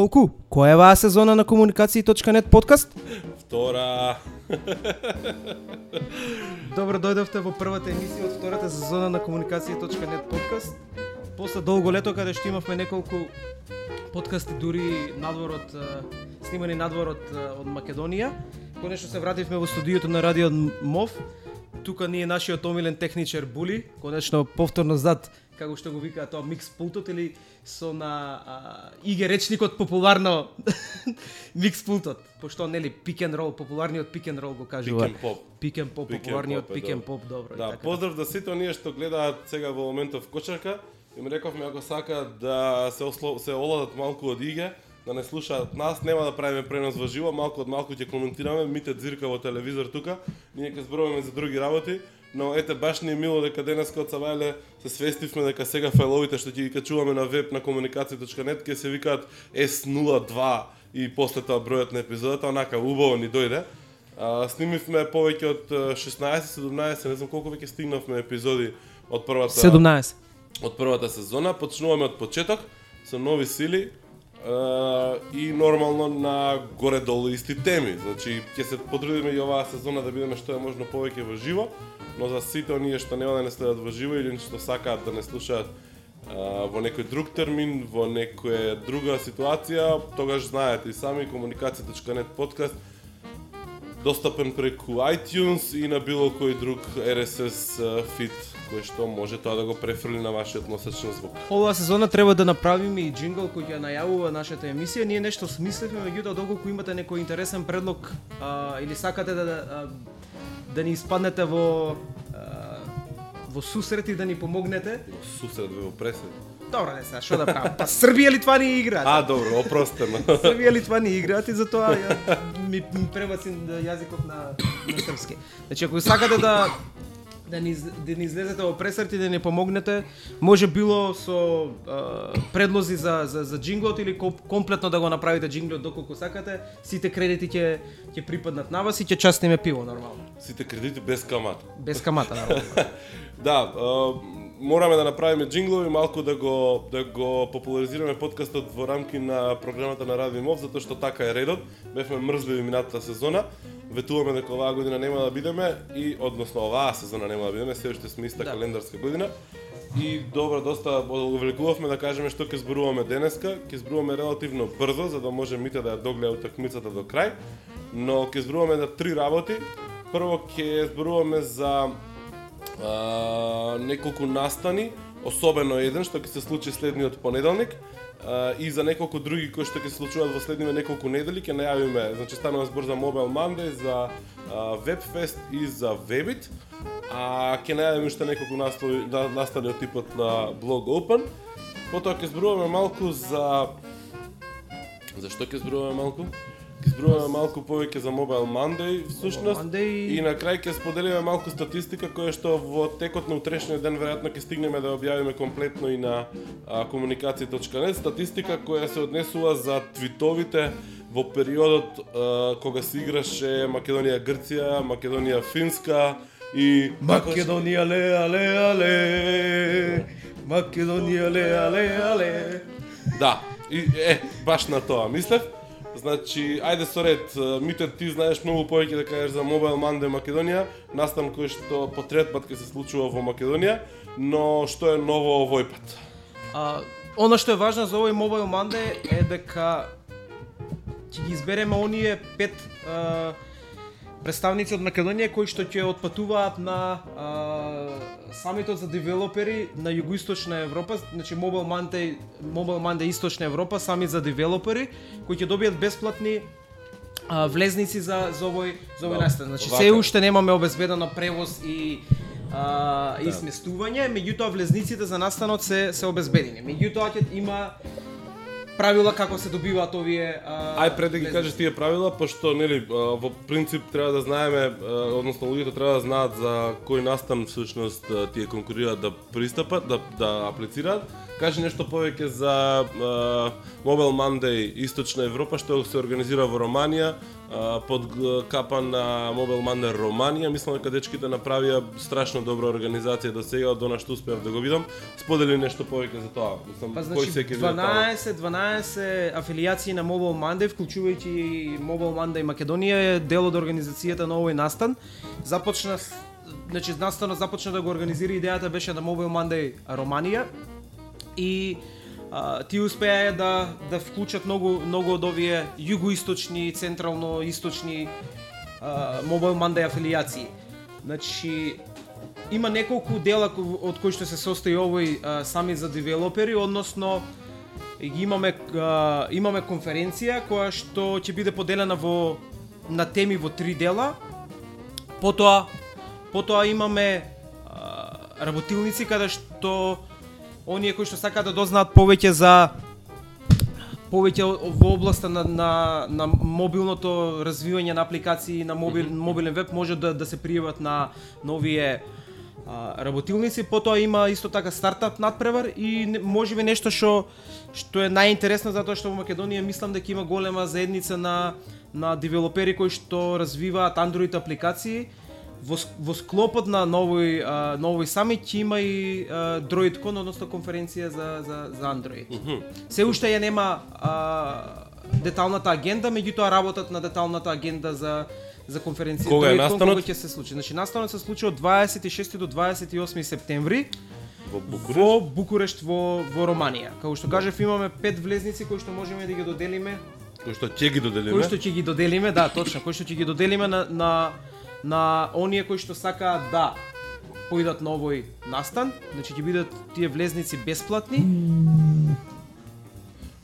Волку, која е ваа сезона на комуникации.нет подкаст? Втора. Добро дојдовте во првата емисија од втората сезона на комуникации.нет подкаст. После долго лето каде што имавме неколку подкасти дури надвор од снимани надвор од, од Македонија. Конечно се вративме во студиото на Радио МОВ. Тука ни е нашиот омилен техничар Були, конечно повторно зад како што го викаат тоа микс пултот или со на а, иге речникот популарно микс пултот, пошто нели пик н рол, популарниот пик н рол го кажува. Пик поп. Пик н поп, популарниот пик н поп, добро. Да, така. поздрав да сите оние што гледаат сега во моментов кочарка. Им рековме ако сакаат да се осло, се оладат малку од иге, да не слушаат нас, нема да правиме пренос во живо, малку од малку ќе коментираме, мите дзирка во телевизор тука, ние ќе зборуваме за други работи, но ете баш ни е мило дека денеска од Савајле се свестивме дека сега фајловите што ќе ги качуваме на веб на комуникација.нет ќе се викаат S02 и после тоа бројот на епизодата, онака убаво ни дојде. А, снимивме повеќе од е, 16, 17, не знам колку веќе стигнавме епизоди од првата 17. од првата сезона. Почнуваме од почеток со нови сили и нормално на горе-долу исти теми. Значи, ќе се потрудиме и оваа сезона да бидеме што е можно повеќе во живо, но за сите оние што нема да не следат во живо или што сакаат да не слушаат во некој друг термин, во некоја друга ситуација, тогаш знаете и сами комуникација.нет подкаст достапен преку iTunes и на било кој друг RSS feed кој што може тоа да го префрли на вашиот носач на звук. Оваа сезона треба да направиме и джингл кој ќе најавува нашата емисија. Ние нешто смислевме, меѓутоа доколку имате некој интересен предлог а, или сакате да да, да ни испаднете во а, во сусрет и да ни помогнете, Сусрет во пресед. добро не се, што да правам? Па Србија ли това ни играат? А, добро, опростено. Србија ли това ни играат и затоа ја, ми, ми да, јазикот на, на српски. Значи, ако сакате да да ни, да ни излезете во пресрет и да ни помогнете, може било со а, предлози за, за, за джинглот или ко- комплетно да го направите джинглот доколку сакате, сите кредити ќе ќе припаднат на вас и ќе частиме пиво нормално. Сите кредити без камата. Без камата нормално. Да, а, мораме да направиме джинглови, малку да го да го популаризираме подкастот во рамки на програмата на Радио Мов, затоа што така е редот. Бевме мрзливи минатата сезона. Ветуваме дека оваа година нема да бидеме и односно оваа сезона нема да бидеме, се уште сме иста Да. календарска година. И добро, доста одговлекувавме да кажеме што ќе зборуваме денеска. Ќе зборуваме релативно брзо за да може Мите да ја догледа утакмицата до крај. Но ќе зборуваме на три работи. Прво ќе зборуваме за а, неколку настани, особено еден што ќе се случи следниот понеделник а, и за неколку други кои што ќе се случуваат во следниве неколку недели ќе најавиме, значи станува збор за Mobile Monday, за Webfest и за Webit. А ќе најавиме уште неколку наслови, на, настани од типот на Blog Open. Потоа ќе зборуваме малку за Зашто ќе зборуваме малку? Ќе зборуваме малку повеќе за Mobile Monday, всушност. Monday. И на крај ќе споделиме малку статистика која што во текот на утрешниот ден веројатно ќе стигнеме да ја објавиме комплетно и на комуникација.нет статистика која се однесува за твитовите во периодот а, кога се играше Македонија Грција, Македонија Финска и Македонија ле але але Македонија ле але але Да, и е баш на тоа мислев. Значи, ајде со ред, Мите, ти знаеш многу повеќе да кажеш за Mobile Monday Македонија, настан кој што по трет пат ќе се случува во Македонија, но што е ново овој пат? А, оно што е важно за овој Mobile Monday е дека ќе ги избереме оние пет а, представници од Македонија кои што ќе отпатуваат на а, самитот за девелопери на југоисточна Европа, значи Mobile Monday, Mobile Monday Источна Европа, самит за девелопери кои ќе добијат бесплатни а, влезници за за овој за овој Да, настан. Значи се уште немаме обезбедено превоз и а, и сместување, меѓутоа влезниците за настанот се се обезбедени. Меѓутоа ќе има правила како се добиваат овие а, Ај пред да ги кажеш тие правила, пошто нели а, во принцип треба да знаеме, односно луѓето треба да знаат за кој настан всушност тие конкурираат да пристапат, да да аплицираат. Кажи нешто повеќе за а, Mobile Monday Источна Европа што се организира во Романија а, под капа на Mobile Monday Романија. Мислам дека дечките направија страшно добра организација до сега, до нашто успеав да го видам. Сподели нешто повеќе за тоа. Мислам, Па кој значи таму? 12 12 афилијации на Mobile Monday, вклучувајќи Mobile Monday Македонија е дел од организацијата на овој настан. Започна значи настанот започна да го организира идејата беше на Mobile Monday Романија и а, ти успеа да да вклучат многу многу од овие југоисточни, централно источни а, Mobile Monday афилијации. Значи има неколку дела ко- од кои што се состои овој а, самит за девелопери, односно ги имаме а, имаме конференција која што ќе биде поделена во на теми во три дела. Потоа потоа имаме а, работилници каде што оние кои што сакаат да дознаат повеќе за повеќе во областа на, на, на мобилното развивање на апликации на мобил, мобилен веб може да, да се пријават на новие а, работилници, потоа има исто така стартап надпревар и не- можеби нешто што што е најинтересно затоа што во Македонија мислам дека има голема заедница на на девелопери кои што развиваат Android апликации во, во склопот на новој а, новој самит ќе има и а, DroidCon, односно конференција за за за Android. Се уште ја нема а, деталната агенда, меѓутоа работат на деталната агенда за за конференција Кога е DroidCon, настанот? Кога ќе се случи? Значи настанот се случи од 26 до 28 септември Во Букурешт? во Букурешт во во Романија. Како што кажав, имаме пет влезници кои што можеме да ги доделиме Кој што ќе ги доделиме? кои што ќе ги доделиме, да, точно, кои што ќе ги доделиме на на на оние кои што сакаат да поидат на овој настан, значи ќе бидат тие влезници бесплатни.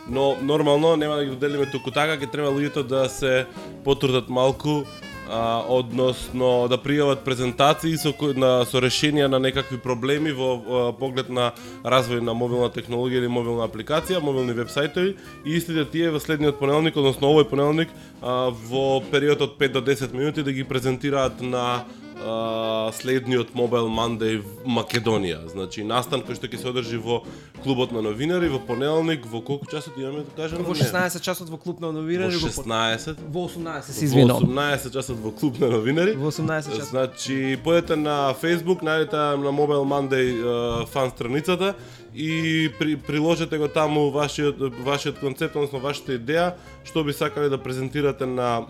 Но нормално нема да ги доделиме туку така, ќе треба луѓето да се потрудат малку а, односно да пријават презентации со на со решенија на некакви проблеми во а, поглед на развој на мобилна технологија или мобилна апликација, мобилни вебсајтови и истите тие во следниот понеделник, односно овој понеделник а, во период од 5 до 10 минути да ги презентираат на а, следниот Mobile Monday в Македонија. Значи настан кој што ќе се одржи во клубот на новинари во понеделник во колку часот имаме да кажеме? Во 16 часот во клуб на Во новирање во 16. во 18 се Во извинувам. 18 часот во клуб на новинари. Во 18 часот. Значи, појдете на Facebook, најдете на Mobile Monday фан страницата и при, приложете го таму вашиот вашиот концепт, односно вашата идеја, што би сакале да презентирате на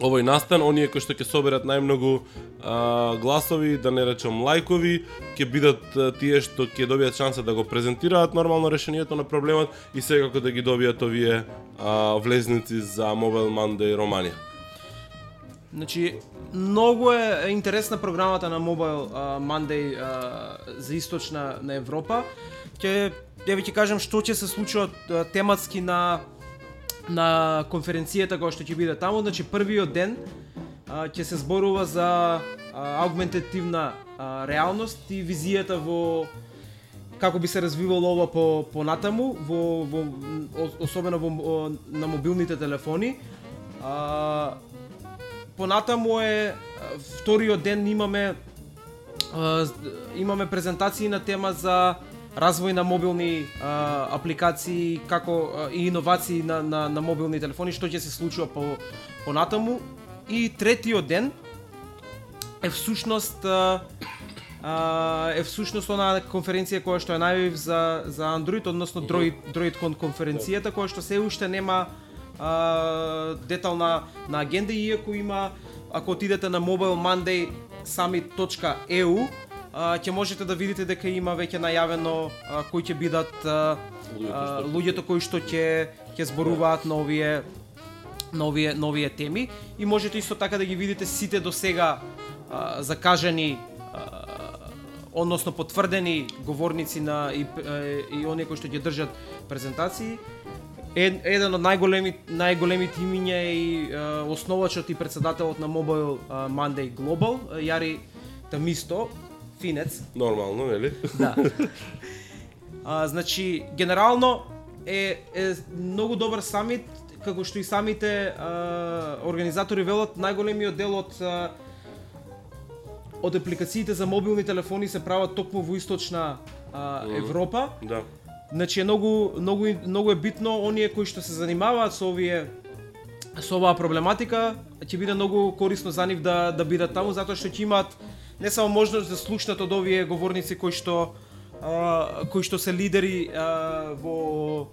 овој настан, оние кои што ќе соберат најмногу а, гласови, да не речам лајкови, ќе бидат а, тие што ќе добијат шанса да го презентираат нормално решението на проблемот и секако да ги добијат овие а, влезници за Mobile Monday Романија. Значи, многу е интересна програмата на Mobile Monday а, за источна на Европа. Ќе ја ќе кажам што ќе се случува тематски на на конференцијата која што ќе биде таму, значи првиот ден а, ќе се зборува за а, аугментативна а, реалност и визијата во како би се развивало ова по понатаму во во особено во на мобилните телефони. А, понатаму е вториот ден имаме а, имаме презентации на тема за развој на мобилни а, апликации како а, и иновации на, на, на мобилни телефони што ќе се случува по понатаму. И третиот ден е всушност а, а, е всушност онаа конференција која што ја најавив за за Android, односно Droid DroidCon конференцијата која што се уште нема а, детална на агенда иако има ако отидете на mobilemonday.summit.eu а, ќе можете да видите дека има веќе најавено а, кои ќе бидат а, Луѓето а, луѓето кои што ќе ќе зборуваат на овие на овие, на овие теми. И можете исто така да ги видите сите до сега а, закажани односно потврдени говорници на и, е, и оние кои што ќе држат презентации. Ед, еден од најголеми најголемите имиња е и а, основачот и председателот на Mobile Monday Global, Јари Тамисто, финец, Нормално, нели? Да. А, значи, генерално е, е многу добар самит, како што и самите а, организатори велат, најголемиот дел од а, од апликациите за мобилни телефони се прават токму во источна а, Европа. Да. Значи е многу многу многу е битно оние кои што се занимаваат со овие со оваа проблематика, ќе биде многу корисно за нив да да бидат таму затоа што ќе имаат не само можност да слушнат од овие говорници кои што а, кои што се лидери а, во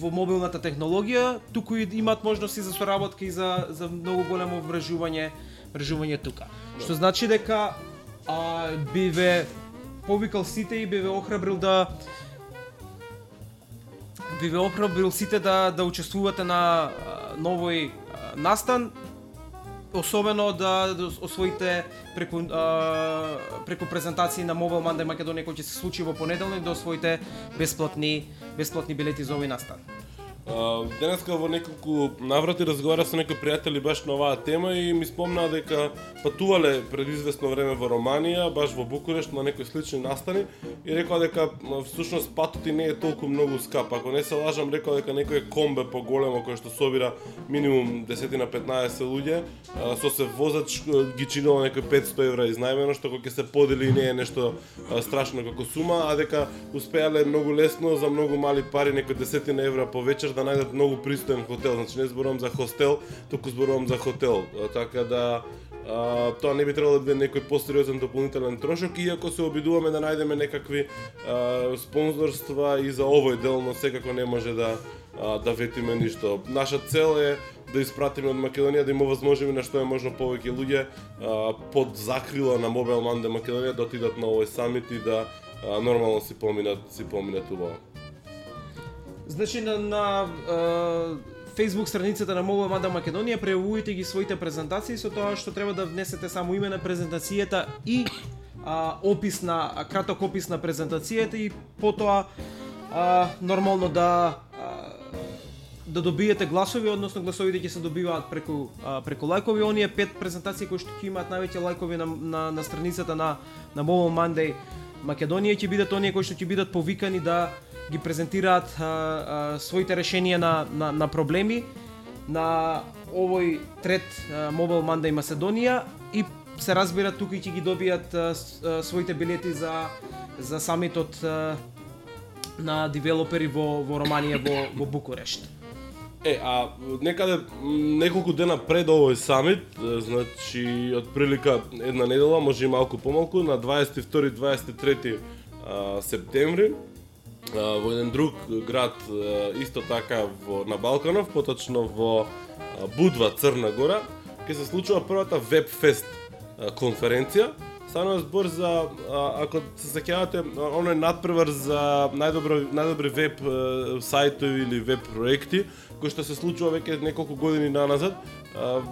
во мобилната технологија, туку и имаат можности за соработка и за за многу големо врежување врежување тука. Што значи дека а, би ве повикал сите и би ве охрабрил да би ве охрабрил сите да да учествувате на а, новој а, настан особено да, да освоите преку а, преку презентации на Mobile Monday Македонија кој ќе се случи во понеделник да освоите бесплатни бесплатни билети за овој настан. Денеска во неколку наврати разговара со некои пријатели баш на оваа тема и ми спомнаа дека патувале пред известно време во Романија, баш во Букурешт на некои слични настани и рекоа дека всушност патот и не е толку многу скап. Ако не се лажам, рекоа дека некој комбе поголемо кој што собира минимум 10 на 15 луѓе, со се возач ги чинува некои 500 евра изнајмено, што кога ќе се подели не е нешто страшно како сума, а дека успеале многу лесно за многу мали пари, некои десетина евра по вечер да да најдат многу пристоен хотел. Значи не зборувам за хостел, туку зборувам за хотел. Така да а, тоа не би требало да биде некој посериозен дополнителен трошок, иако се обидуваме да најдеме некакви а, спонзорства и за овој дел, но секако не може да а, да ветиме ништо. Наша цел е да испратиме од Македонија да има возможност на што е можно повеќе луѓе а, под закрила на Mobile Monday Македонија да отидат на овој самит и да а, нормално си поминат си поминат убаво. Значи на, на е, Facebook страницата на Мова Мада Македонија прејавувајте ги своите презентации со тоа што треба да внесете само име на презентацијата и а, опис на краток опис на презентацијата и потоа а, нормално да а, да добиете гласови, односно гласовите ќе се добиваат преку а, преку лајкови. Оние пет презентации кои што ќе имаат највеќе лајкови на, на, на страницата на на Mobile Monday Македонија ќе бидат оние кои што ќе бидат повикани да ги презентираат а, а, своите решенија на, на, на проблеми на овој трет а, Mobile Monday Macedonија и се разбира тука и ќе ги добијат а, а, своите билети за за самитот а, на девелопери во во Романија во во Букурешт. Е, а некаде неколку дена пред овој самит, значи од прилика една недела, може и малку помалку, на 22-23 септември, во еден друг град исто така во на Балканов, поточно во Будва, Црна Гора, ќе се случува првата Webfest конференција. Станува збор за ако се сеќавате оној надпревар за најдобро најдобри веб сајтови или веб проекти кој што се случува веќе неколку години наназад.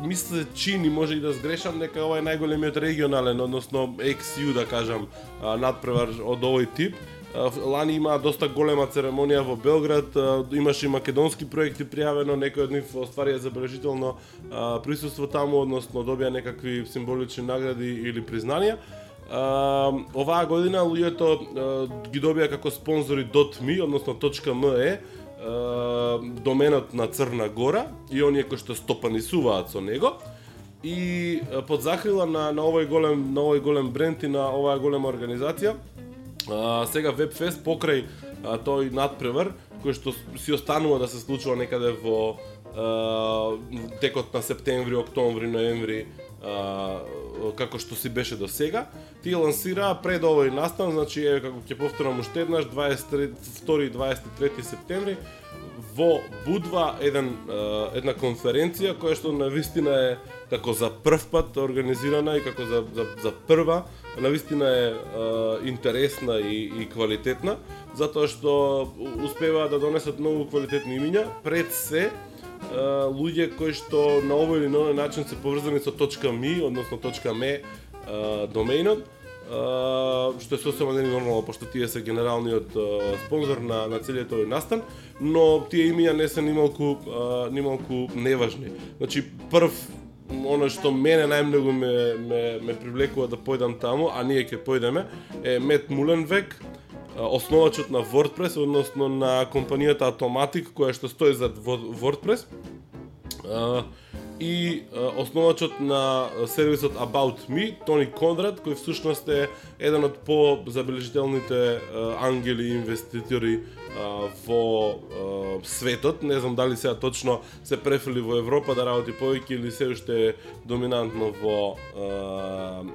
мисля се чини, може и да сгрешам, нека ова е најголемиот регионален, односно XU да кажам, надпревар од овој тип Лани има доста голема церемонија во Белград, имаше и македонски проекти пријавено, некој од нив остварија забележително присуство таму, односно добија некакви символични награди или признанија. оваа година луѓето ги добија како спонзори .me, односно .me, доменот на Црна Гора и оние кои што стопанисуваат со него и под закрила на, на овој голем на овој голем бренд и на оваа голема организација А, сега Вебфест покрај а, тој надпревар кој што си останува да се случува некаде во а, текот на септември, октомври, ноември, а, како што си беше до сега, ти лансираа пред овој настан, значи е како ќе повторам уште еднаш 22 и 23 септември во Будва еден една конференција која што на вистина е како за прв пат организирана и како за за, за прва на вистина е интересна и, и квалитетна затоа што успеваат да донесат многу квалитетни имиња пред се луѓе кои што на овој или на овој начин се поврзани со точка ми, односно точка ме домеинот, што е сосема не нормално, пошто тие се генералниот спонзор на, на целиот овој настан, но тие имиња не се нималку, нималку неважни. Значи, прв оно што мене најмногу ме, ме, ме привлекува да појдам таму, а ние ќе појдеме, е Мет Муленвек, основачот на WordPress, односно на компанијата Automatic, која што стои за WordPress. и основачот на сервисот About Me, Тони Конрад, кој всушност е еден од по-забележителните ангели инвеститори во светот. Не знам дали сега точно се префили во Европа да работи повеќе или се уште е доминантно во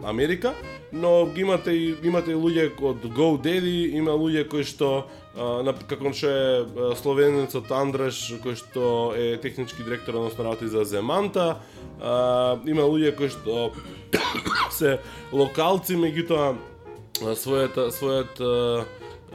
Америка, но ги имате и имате и луѓе од GoDaddy, има луѓе кои што на, како што е словенецот Андреш кој што е технички директор односно работи за Земанта, има луѓе кои што се локалци, меѓутоа својата својата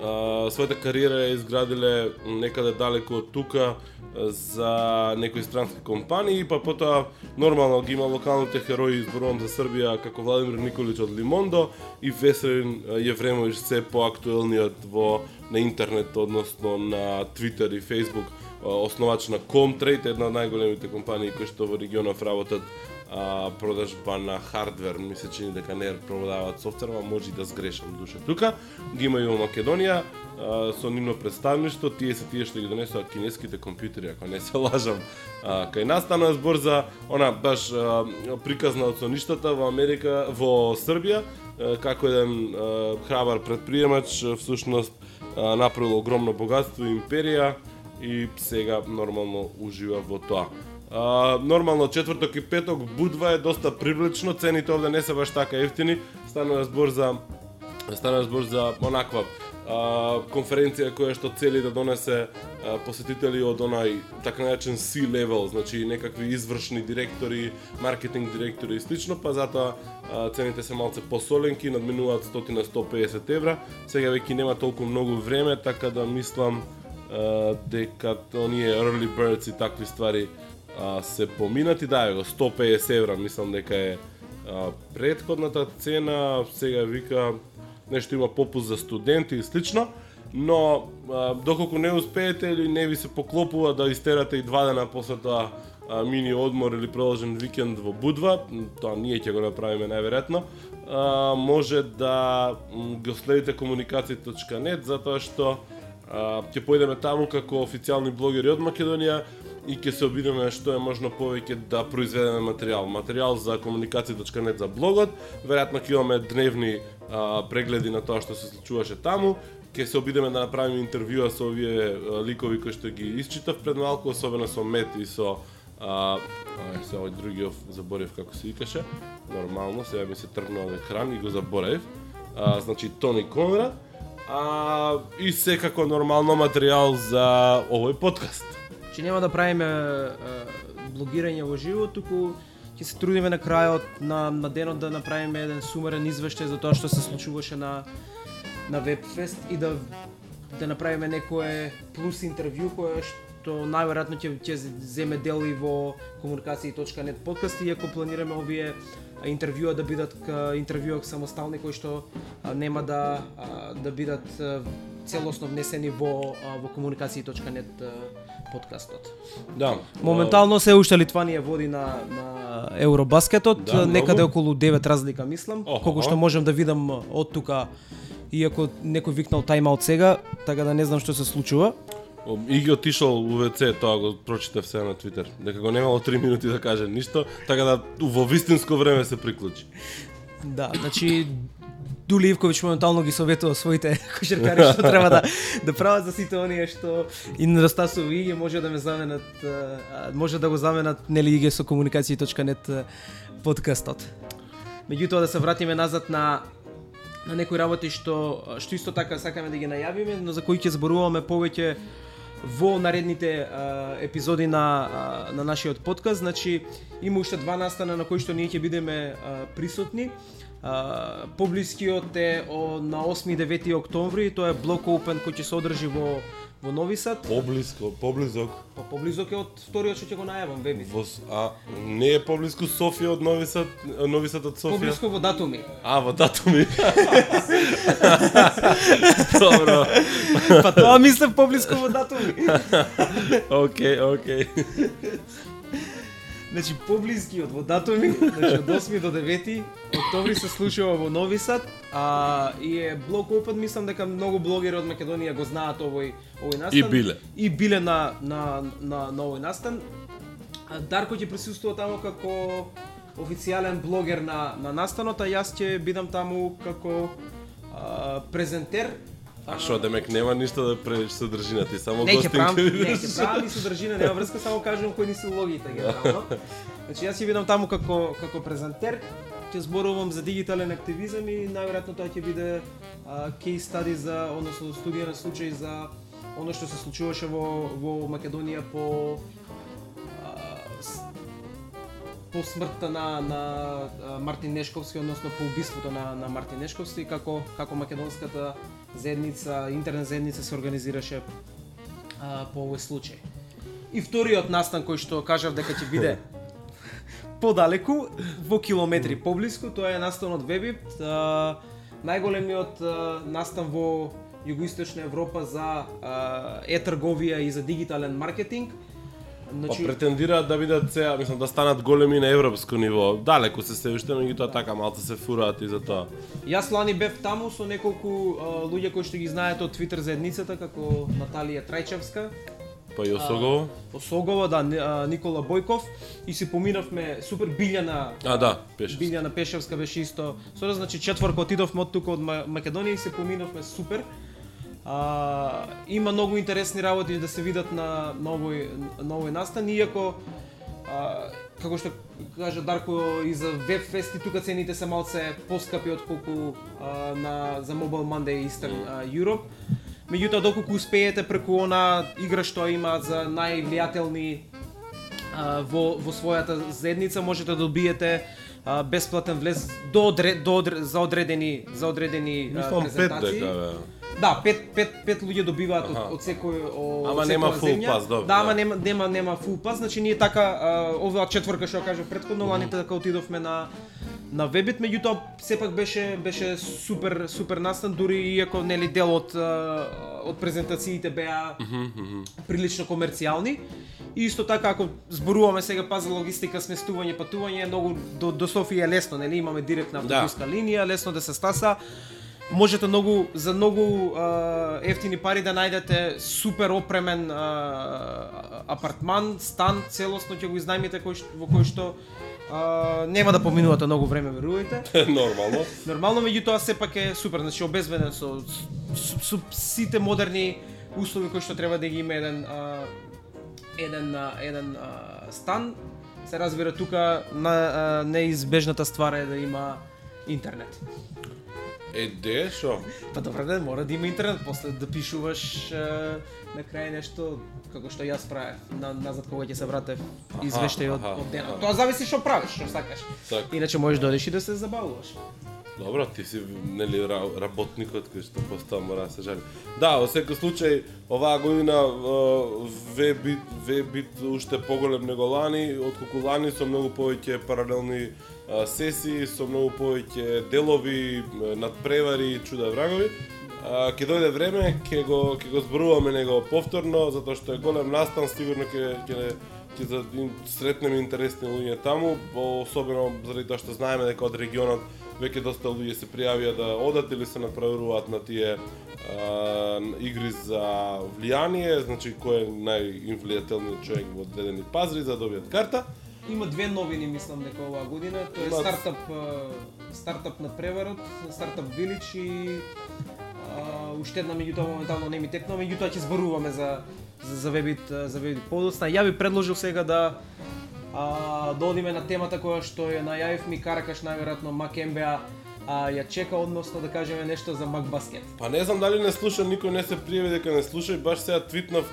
а, својата кариера е изградиле некаде далеко од тука за некои странски компании, па потоа нормално ги има локалните херои, изборувам за Србија, како Владимир Николич од Лимондо и Веселин Јевремович се поактуелниот во на интернет, односно на Твитер и Фейсбук, основач на Comtrade, една од најголемите компании кои што во регионов работат а, продажба на хардвер, ми се чини дека не продаваат софтвер, ама може и да сгрешам душе. Тука ги има и во Македонија, а, со нивно представништво, тие се тие што ги донесоа кинеските компјутери, ако не се лажам. А, кај нас станува збор за она баш а, приказна од соништата во Америка, во Србија, а, како еден а, храбар предприемач, всушност а, направил огромно богатство и империја и сега нормално ужива во тоа. А, нормално четврток и петок будва е доста привлечно, цените овде не се баш така ефтини. Станува збор за станува збор за онаква а, конференција која што цели да донесе а, посетители од онај така наречен C-level, значи некакви извршни директори, маркетинг директори и слично, па затоа а, цените се малце посоленки, надминуваат 100 на 150 евра. Сега веќе нема толку многу време, така да мислам а, дека оние early birds и такви ствари а, се поминати, да, го 150 евра, мислам дека е а, предходната цена, сега вика нешто има попус за студенти и слично, но а, доколку не успеете или не ви се поклопува да истерате и два дена после тоа а, мини одмор или продолжен викенд во Будва, тоа ние ќе го направиме најверојатно, може да го следите комуникација.нет затоа што ќе појдеме таму како официјални блогери од Македонија и ќе се обидеме што е можно повеќе да произведеме материјал. Материјал за комуникација.нет за блогот, веројатно ќе имаме дневни а, прегледи на тоа што се случуваше таму, ќе се обидеме да направиме интервјуа со овие а, ликови кои што ги исчитав пред малку, особено со Мет и со а, а се овој другиот заборев како се викаше. Нормално, сега ми се тргнува екран и го заборев. А, значи Тони Конрад. А, и секако нормално материјал за овој подкаст. Значи нема да правиме блогирање во живо, туку ќе се трудиме на крајот на, на денот да направиме еден сумерен извештај за тоа што се случуваше на на Вебфест и да да направиме некое плюс интервју кое што најверојатно ќе ќе земе дел и во комуникации.нет подкаст иако планираме овие интервјуа да бидат интервјуа самостални кои што нема да да бидат целосно внесени во во комуникација.нет подкастот. Да. Моментално се уште Литванија води на на Евробаскетот, Да, некаде многу. околу 9 разлика мислам, Охо. колку што можам да видам од тука иако некој викнал тајм-аут сега, така да не знам што се случува. И ги отишол у ВЦ, тоа го прочитав сега на Твитер. Дека го немало 3 минути да каже ништо, така да во вистинско време се приклучи. Да, значи Дули Ивковиќ моментално ги советува своите кошеркари што треба да да прават за сите оние што и недостасува иге може да ме заменат може да го заменат нели иге со комуникации.нет подкастот. Меѓутоа да се вратиме назад на на некои работи што што исто така сакаме да ги најавиме, но за кои ќе зборуваме повеќе во наредните а, епизоди на а, на нашиот подкаст, значи има уште два настана на кои што ние ќе бидеме а, присутни. Поблискиот е о, на 8 и 9 октомври, тоа е блок open кој ќе се одржи во во Нови Сад. Поблиско, поблизок. Па поблизок е од вториот што ќе го најавам, Вебис. Во, С- а не е поблиску Софија од Нови Сад, Нови Сад од Софија? Поблиско во датуми. А, во датуми. Добро. па тоа мислев поблиско во датуми. Океј, океј. Значи поблискиот во датуми, значи од 8 до 9 октомври се случува во Нови Сад, а и е блок опит, мислам дека многу блогери од Македонија го знаат овој овој настан. И биле. И биле на на на, на овој настан. Дарко ќе присуствува таму како официјален блогер на на настанот, а јас ќе бидам таму како а, презентер. А што демек нема ништо да правиш содржина, ти само Не ќе гостин правам, ќе не ќе правам и содржина, нема врска, само кажувам кои ни се улогите генерално. Значи јас ќе бидам таму како како презентер, ќе зборувам за дигитален активизам и најверојатно тоа ќе биде кейс стади за односно студија на случај за оно што се случуваше во во Македонија по по смртта на на Мартин Нешковски, односно по убиството на на Мартин Нешковски, како како македонската заедница, интернет заедница се организираше а, по овој случај. И вториот настан кој што кажав дека ќе биде подалеку, во километри поблиску, тоа е настанот Вебит, а, најголемиот а, настан во југоисточна Европа за е-трговија и за дигитален маркетинг. Па Значи, претендираат да бидат сега, мислам да станат големи на европско ниво. Далеку се се уште, меѓутоа така малку се фураат и за тоа. Јас лани бев таму со неколку а, луѓе кои што ги знаете од Твитер заедницата, како Наталија Трајчевска, Па и Осогово. Осогова, да, Ни- а, Никола Бојков и си поминавме супер Билјана А, да, пеше. Билјана Пешевска беше исто. Со значи четворка отидовме од тука од Ма- Македонија и се поминавме супер. А, има многу интересни работи да се видат на на овој на овој настан иако а, како што кажа Дарко и за Web Fest и тука цените се малце поскапи отколку а, на за Mobile Monday Eastern а, Europe. Меѓутоа доколку успеете преку она игра што има за највлијателни а, во во својата заедница можете да добиете а, бесплатен влез до, до одре, за одредени за одредени а, Мислам презентации. дека, бе. Да, пет, пет, пет луѓе добиваат од, од секој од Ама нема земја. pass, добро, Да, ама да. нема нема нема full pass, значи ние така оваа четврка што ја кажав претходно, лани така отидовме на на Вебит, меѓутоа сепак беше беше супер супер настан дури иако нели дел од од презентациите беа прилично комерцијални. И исто така ако зборуваме сега па за логистика, сместување, патување, многу до, до Софија е лесно, нели имаме директна Да. автобуска линија, лесно да се стаса. Можете многу за многу а, ефтини пари да најдете супер опремен а, апартман, стан, целосно ќе го изнајмите кој, во кој што а, нема да поминувате многу време, верувајте. Нормално. Нормално, меѓутоа сепак е супер, значи обезбеден со, со, со сите модерни услови кои што треба да ги има еден а, еден а, еден а, стан. Се разбира тука на а, неизбежната ствар е да има интернет. Е, де, шо? Па добре да мора да има интернет, после да пишуваш а, на крај нешто како што јас правев, на, назад кога ќе се вратев извештај од, од денот. аха. Тоа зависи што правиш, што сакаш. Така. Иначе можеш да одиш и да се забавуваш. Добро, ти си нели ра- работникот кој што постава мора да се жали. Да, во секој случај оваа година вебит вебит уште поголем него лани, отколку лани со многу повеќе паралелни сесии, со многу повеќе делови, надпревари и чуда врагови. А, ќе дојде време, ќе го ќе го зборуваме него повторно, затоа што е голем настан, сигурно ќе ќе ќе сретнеме интересни луѓе таму, особено заради тоа што знаеме дека од регионот веќе доста луѓе се пријавија да одат или се направуваат на тие а, игри за влијание, значи кој е најинфлијателниот човек во дадени пазари за да добијат карта. Има две новини, мислам дека оваа година. Тоа е стартап стартап на преварот, стартап Village и а, уште една меѓутоа моментално не ми текна, меѓутоа ќе зборуваме за за за вебит за вебит подоцна. Ја би предложил сега да а, да одиме на темата која што ја најавив ми Каракаш најверојатно Макембеа а, ја чека, односно да кажеме нешто за Мак Баскет. Па не знам дали не слуша, никој не се пријави дека не слуша и баш сега твитнав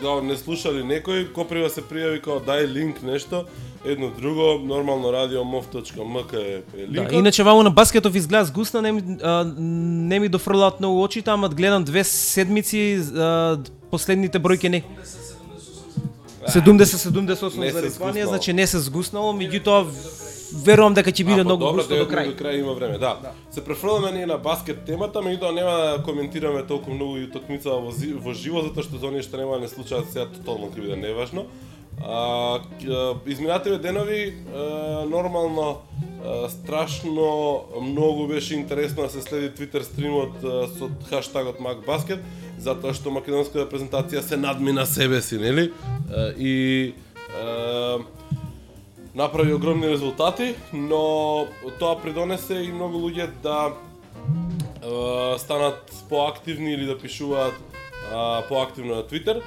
као не слушали некој, коприва се пријави као дај линк нешто, едно друго, нормално радио mov.mk е, е линкот. Да, иначе ваму на баскетов изгледа згусна, не ми, а, не ми дофрлаат многу очите, ама гледам две седмици, а, последните бројки не. 70-78 Не за Литванија, значи не се згуснало, меѓутоа верувам дека ќе биде па многу брзо до крај. До крај има време, да. Се префрламе ние на баскет темата, меѓутоа нема да коментираме толку многу и утакмица во, во живо затоа што за оние што нема да не случаат сега тотално ќе биде неважно. А, изминативе денови а, нормално а, страшно многу беше интересно да се следи Twitter стримот а, со хаштагот MacBasket затоа што македонската презентација се надмина себе си, нели? А, и а, направи огромни резултати, но тоа придонесе и многу луѓе да е, станат поактивни или да пишуваат поактивно на Твитер.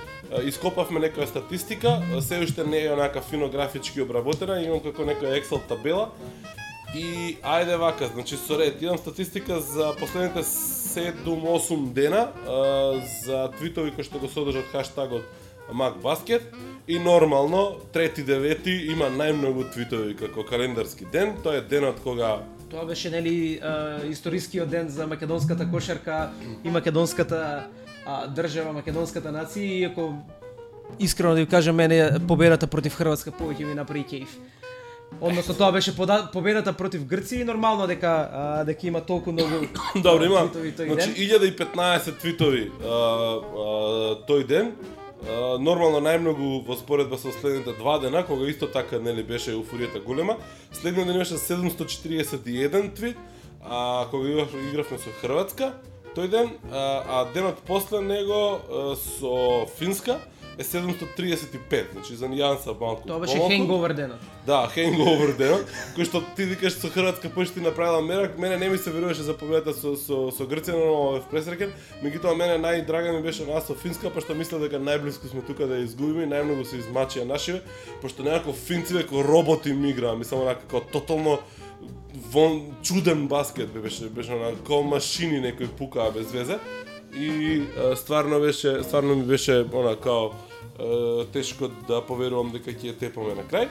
Ископавме некоја статистика, се уште не е онака фино графички обработена, имам како некоја Excel табела. И ајде вака, значи со ред, имам статистика за последните 7-8 дена е, за твитови кои што го содржат хаштагот MacBasket и нормално трети девети има најмногу твитови како календарски ден, тоа е денот кога Тоа беше нели историскиот ден за македонската кошарка и македонската а, држава, македонската нација, иако искрено да ви кажам мене победата против Хрватска повеќе ми направи кејф. Односно тоа беше пода- победата против Грција и нормално дека а, дека има толку многу Добро, има твитови тој значи ден. 1015 твитови а, а, тој ден. Нормално најмногу во споредба со следните два дена, кога исто така нели беше еуфоријата голема. Следниот ден имаше 741 твит, а кога игравме со Хрватска, тој ден, а, а денот после него со Финска е 735, значи за нијанса малку. Тоа беше хенговер денот. Да, hangover денот, кој што ти викаш со Хрватска почти направила мерак, мене не ми се веруваше за победата со со со Грција, но бев пресреќен. Меѓутоа мене најдрага ми беше нас со Финска, пошто мислев дека најблиску сме тука да изгубиме и најмногу се измачија нашиве, пошто некако финциве како роботи ми играа, мислам онака како тотално вон чуден баскет бе, беше беше онака како машини некои пукаа без везе. И а, стварно беше стварно ми беше она као тешко да поверувам дека ќе тепаме на крај.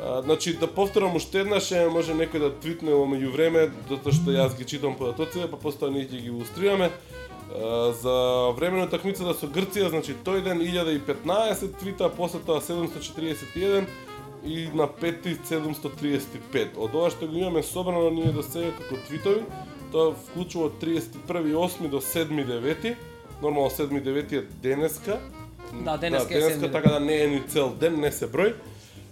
А, значи да повторам уште еднаш, е, може некој да твитне во меѓувреме, затоа што јас ги читам податоците, па постоја ние ќе ги илустрираме. А, за време на такмицата со Грција, значи тој ден 1015 твита, после тоа 741 и на 5 735. Од ова што го имаме собрано ние да до сега како твитови, тоа вклучува од 31.8 до 7.9. Нормално 7.9 е денеска. Да, денеска е денеска, 7.9. така да не е ни цел ден, не се број.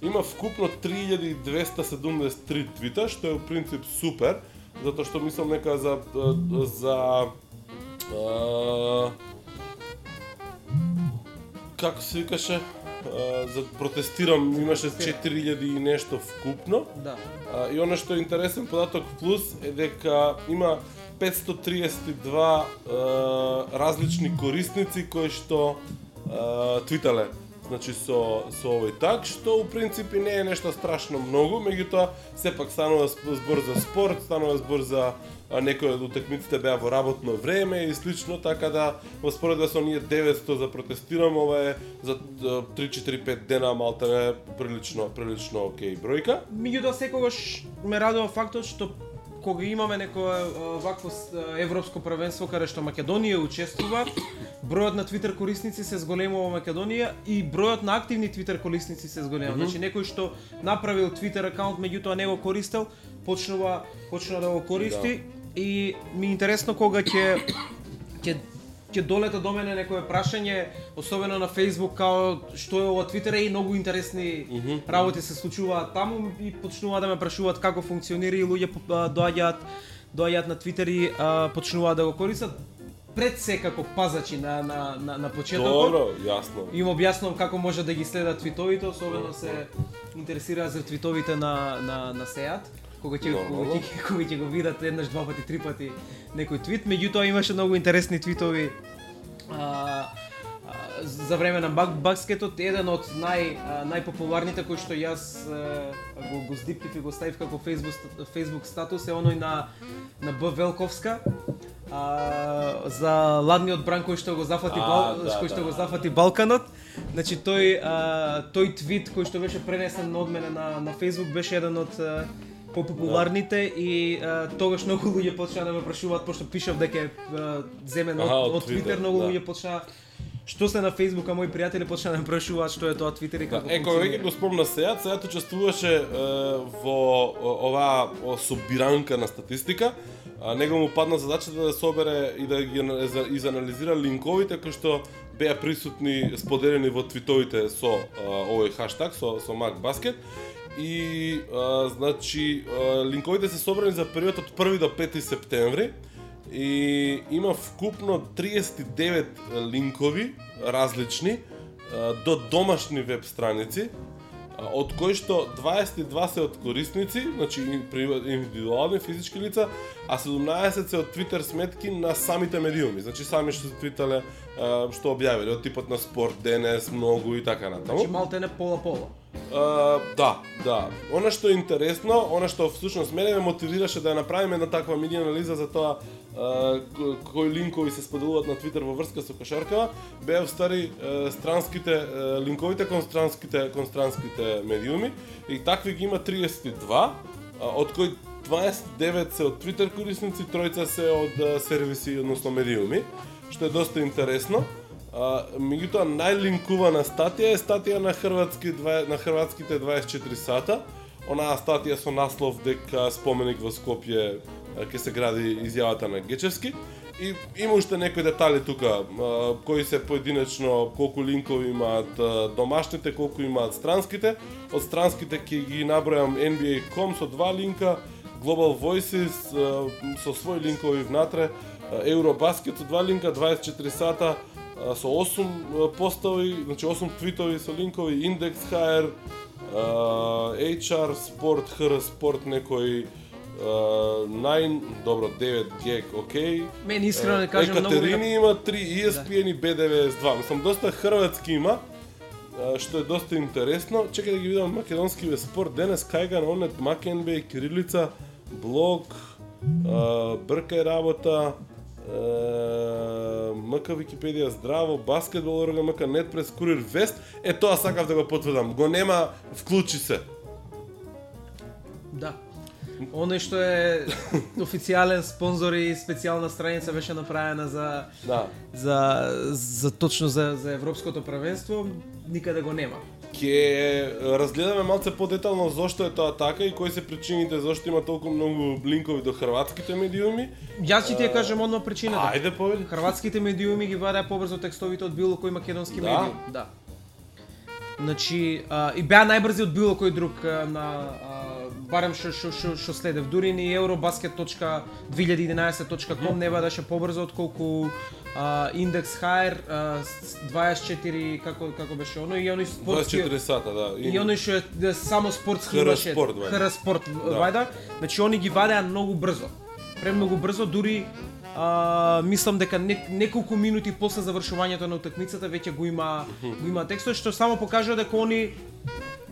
Има вкупно 3273 твита, што е у принцип супер, затоа што мислам нека за за а, како се викаше, а, за протестирам имаше 4000 и нешто вкупно. Да. А, и оно што е интересен податок плюс е дека има 532 а, различни корисници кои што а, твитале значи со со овој так што у принцип и не е нешто страшно многу, меѓутоа сепак станува збор за спорт, станува збор за а, некои од утакмиците беа во работно време и слично, така да во споредба со ние 900 за протестирам, ова е за 3-4-5 дена малтане прилично прилично окей бројка. Меѓутоа секогаш ме радува фактот што кога имаме некое а, вакво европско првенство каде што Македонија учествува, бројот на Твитер корисници се зголемува во Македонија и бројот на активни Твитер корисници се зголемува. Значи некој што направил Твитер акаунт меѓутоа не го користел, почнува почнува да го користи и ми е интересно кога ќе ќе ќе долета до мене некое прашање, особено на Facebook, као што е ова Твитер и многу интересни работи се случуваат таму и почнуваат да ме прашуваат како функционира и луѓе доаѓаат доаѓаат на Твитер и а, почнуваат да го користат пред се како пазачи на на на, на почетокот. Добро, јасно. Им објаснувам како може да ги следат твитовите, особено се интересира за твитовите на на на Сеат кога ќе кога ќе кога ќе го видат еднаш, два пати, три пати некој твит, меѓутоа имаше многу интересни твитови а, а, за време на баг, багскетот еден од нај а, најпопуларните кои што јас а, го го здиптив и го ставив како Facebook Facebook статус е оној на на Б Велковска а, за ладниот бран кој што го зафати А, Бал, да, кој што да. го зафати Балканот. Значи тој а, тој твит кој што беше пренесен од мене на на Facebook беше еден од попопуларните и а, тогаш многу луѓе почнаа да ме прашуваат пошто пишав дека е а, земен од, Аха, од од Twitter, Twitter, многу да. луѓе почнаа што се на Facebook, а мои пријатели почнаа да ме прашуваат што е тоа Twitter и Да, како е, кога веќе го спомна Сеат, Сеат учествуваше е, во оваа собиранка на статистика. А, него му падна задачата да собере и да ги ана- за- изанализира линковите кои што беа присутни споделени во твитовите со а, овој хаштаг со со MacBasket и а, значи а, линковите се собрани за период од 1 до 5 септември и има вкупно 39 линкови различни а, до домашни веб страници од кои што 22 се од корисници, значи индивидуални физички лица, а 17 се од Twitter сметки на самите медиуми, значи сами што се твитале, што објавиле, од типот на спорт, денес, многу и така натаму. Значи малте не пола-пола. Да, да. Она што е интересно, она што всушност мене ме мотивираше да ја направиме една таква мини анализа за тоа uh, кои линкови се споделуваат на Твитер во врска со кошаркава, беа стари uh, странските uh, линковите кон странските кон странските медиуми и такви ги има 32, а, од кои 29 се од Твитер корисници, тројца се од uh, сервиси, односно медиуми, што е доста интересно. Uh, меѓутоа најлинкувана статија е статија на хрватски на хрватските 24 сата. Онаа статија со наслов дека споменик во Скопје ќе се гради изјавата на Гечевски. И има уште некои детали тука, кои се поединечно, колку линкови имаат домашните, колку имаат странските. Од странските ќе ги набројам NBA.com со два линка, Global Voices со своји линкови внатре, Eurobasket со два линка, 24 сата, со 8 а, постави, значи 8 твитови со линкови, Index HR, HR Sport, HR Sport некој 9, добро, 9 гек, окей. Мене искрено да кажам многу Екатерини има 3, ESPN и B92. Мислам, доста хрватски има, што е доста интересно. Чекај да ги видам македонски ве спорт. Денес кај на онет Макенбе, Кирилица, блог, бркај работа, МК Википедија здраво, баскетбол орга МК нет прес курир вест. Е тоа сакав да го потврдам. Го нема, вклучи се. Да. Оној што е официјален спонзор и специјална страница беше направена за Да. за за точно за за европското првенство, никаде го нема. Ќе разгледаме малце подетално зошто е тоа така и кои се причините зошто има толку многу линкови до хрватските медиуми. Јас ќе ти ја кажам одма причината. Ајде поведи. Хрватските медиуми ги вадеа побрзо текстовите од било кој македонски Да? медиум. Да. Значи, а, и беа најбрзи од било кој друг а, на а, барем што што што што следев. Дури ни eurobasket.2011.com не бадаше побрзо отколку а, Index Hire а, с 24 како како беше оно и оној спортски 24 сата, да. И оној што е да, само спортски имаше. спорт, вајда. ХР спорт, Да. вајда. Значи они ги вадеа многу брзо. Премногу брзо, дури а, мислам дека не, неколку минути после завршувањето на утакмицата веќе го има го има текстот што само покажува дека они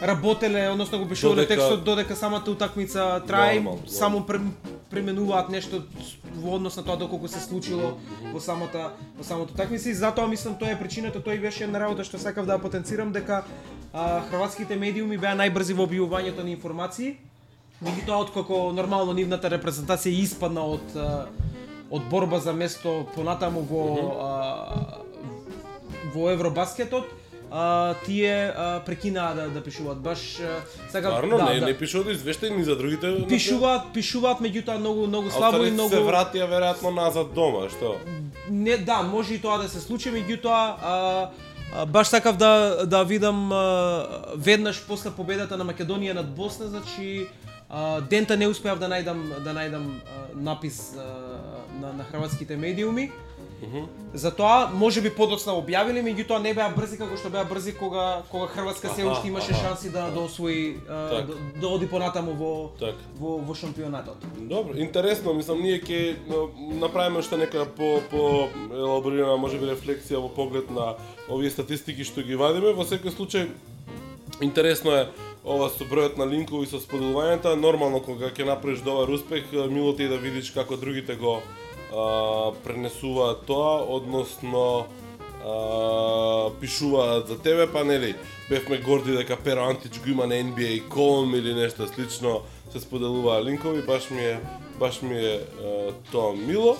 работеле, односно го пишувале Додека- текстот додека самата утакмица трае, Нормално, само пре- пременуваат нешто во однос на тоа доколку се случило во самата во самото утакмица и затоа мислам тоа е причината, тоа и беше една работа што сакав да потенцирам дека а, хрватските медиуми беа најбрзи во објавувањето на информации. Меѓутоа откако нормално нивната репрезентација испадна од а, од борба за место понатаму во а, во Евробаскетот, а, тие а, прекинаа да, да пишуваат. Баш а, сакав Стварно, да, не, да. не пишуваат извештаи ни за другите. Пишуваат, пишуваат, меѓутоа многу многу слабо и многу се вратија веројатно назад дома, што? Не, да, може и тоа да се случи, меѓутоа баш сакав да да видам а, веднаш после победата на Македонија над Босна, значи а, дента не успеав да најдам да најдам а, напис а, на на хрватските медиуми. Затоа може би подоцна објавиле, меѓутоа не беа брзи како што беа брзи кога кога Хрватска се уште имаше аха. шанси да да освои да, да оди понатаму во Так. во во шампионатот. Добро, интересно, мислам ние ќе направиме уште нека по по елаборирана можеби рефлексија во поглед на овие статистики што ги вадиме. Во секој случај интересно е ова со бројот на линкови со споделувањата, нормално кога ќе направиш добар успех, мило ти е да видиш како другите го пренесуваат тоа, односно а, пишуваат за тебе, па нели, бевме горди дека Перо Антич го има на NBA.com или нешто слично, се споделуваа линкови, баш ми е баш ми е а, тоа мило.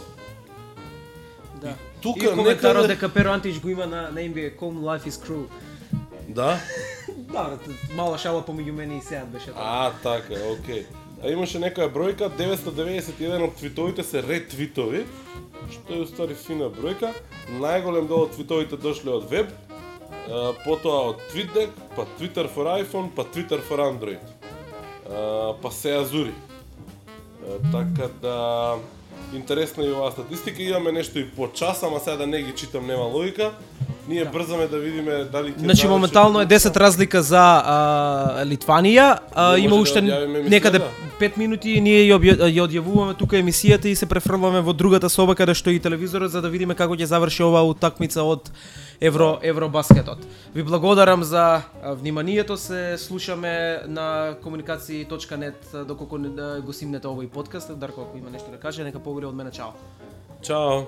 Да. тука и коментарот некаде- дека Перо Антич го има на, на NBA.com Life is Cruel. Да? Да, мала шала помеѓу мене и Сеат беше тоа. А, така, окей. А имаше некоја бројка, 991 од твитовите се ретвитови, што е уствари фина бројка. Најголем дел од твитовите дошле од веб, а, потоа од TweetDeck, па Twitter for iPhone, па Twitter for Android. А, па се азури. Така да интересна е и оваа статистика, имаме нешто и по час, ама сега да не ги читам нема логика. Ние брзаме да видиме дали ќе Значи моментално е 10 разлика за а, Литванија, а, има може уште да некаде 5 минути и ние ја ја одјавуваме тука емисијата и се префрламе во другата соба каде што и телевизорот за да видиме како ќе заврши оваа утакмица од Евро Евробаскетот. Ви благодарам за вниманието, се слушаме на комуникации.нет доколку да го симнете овој подкаст. Дарко ако има нешто да каже, нека побуде од мене чао. Чао.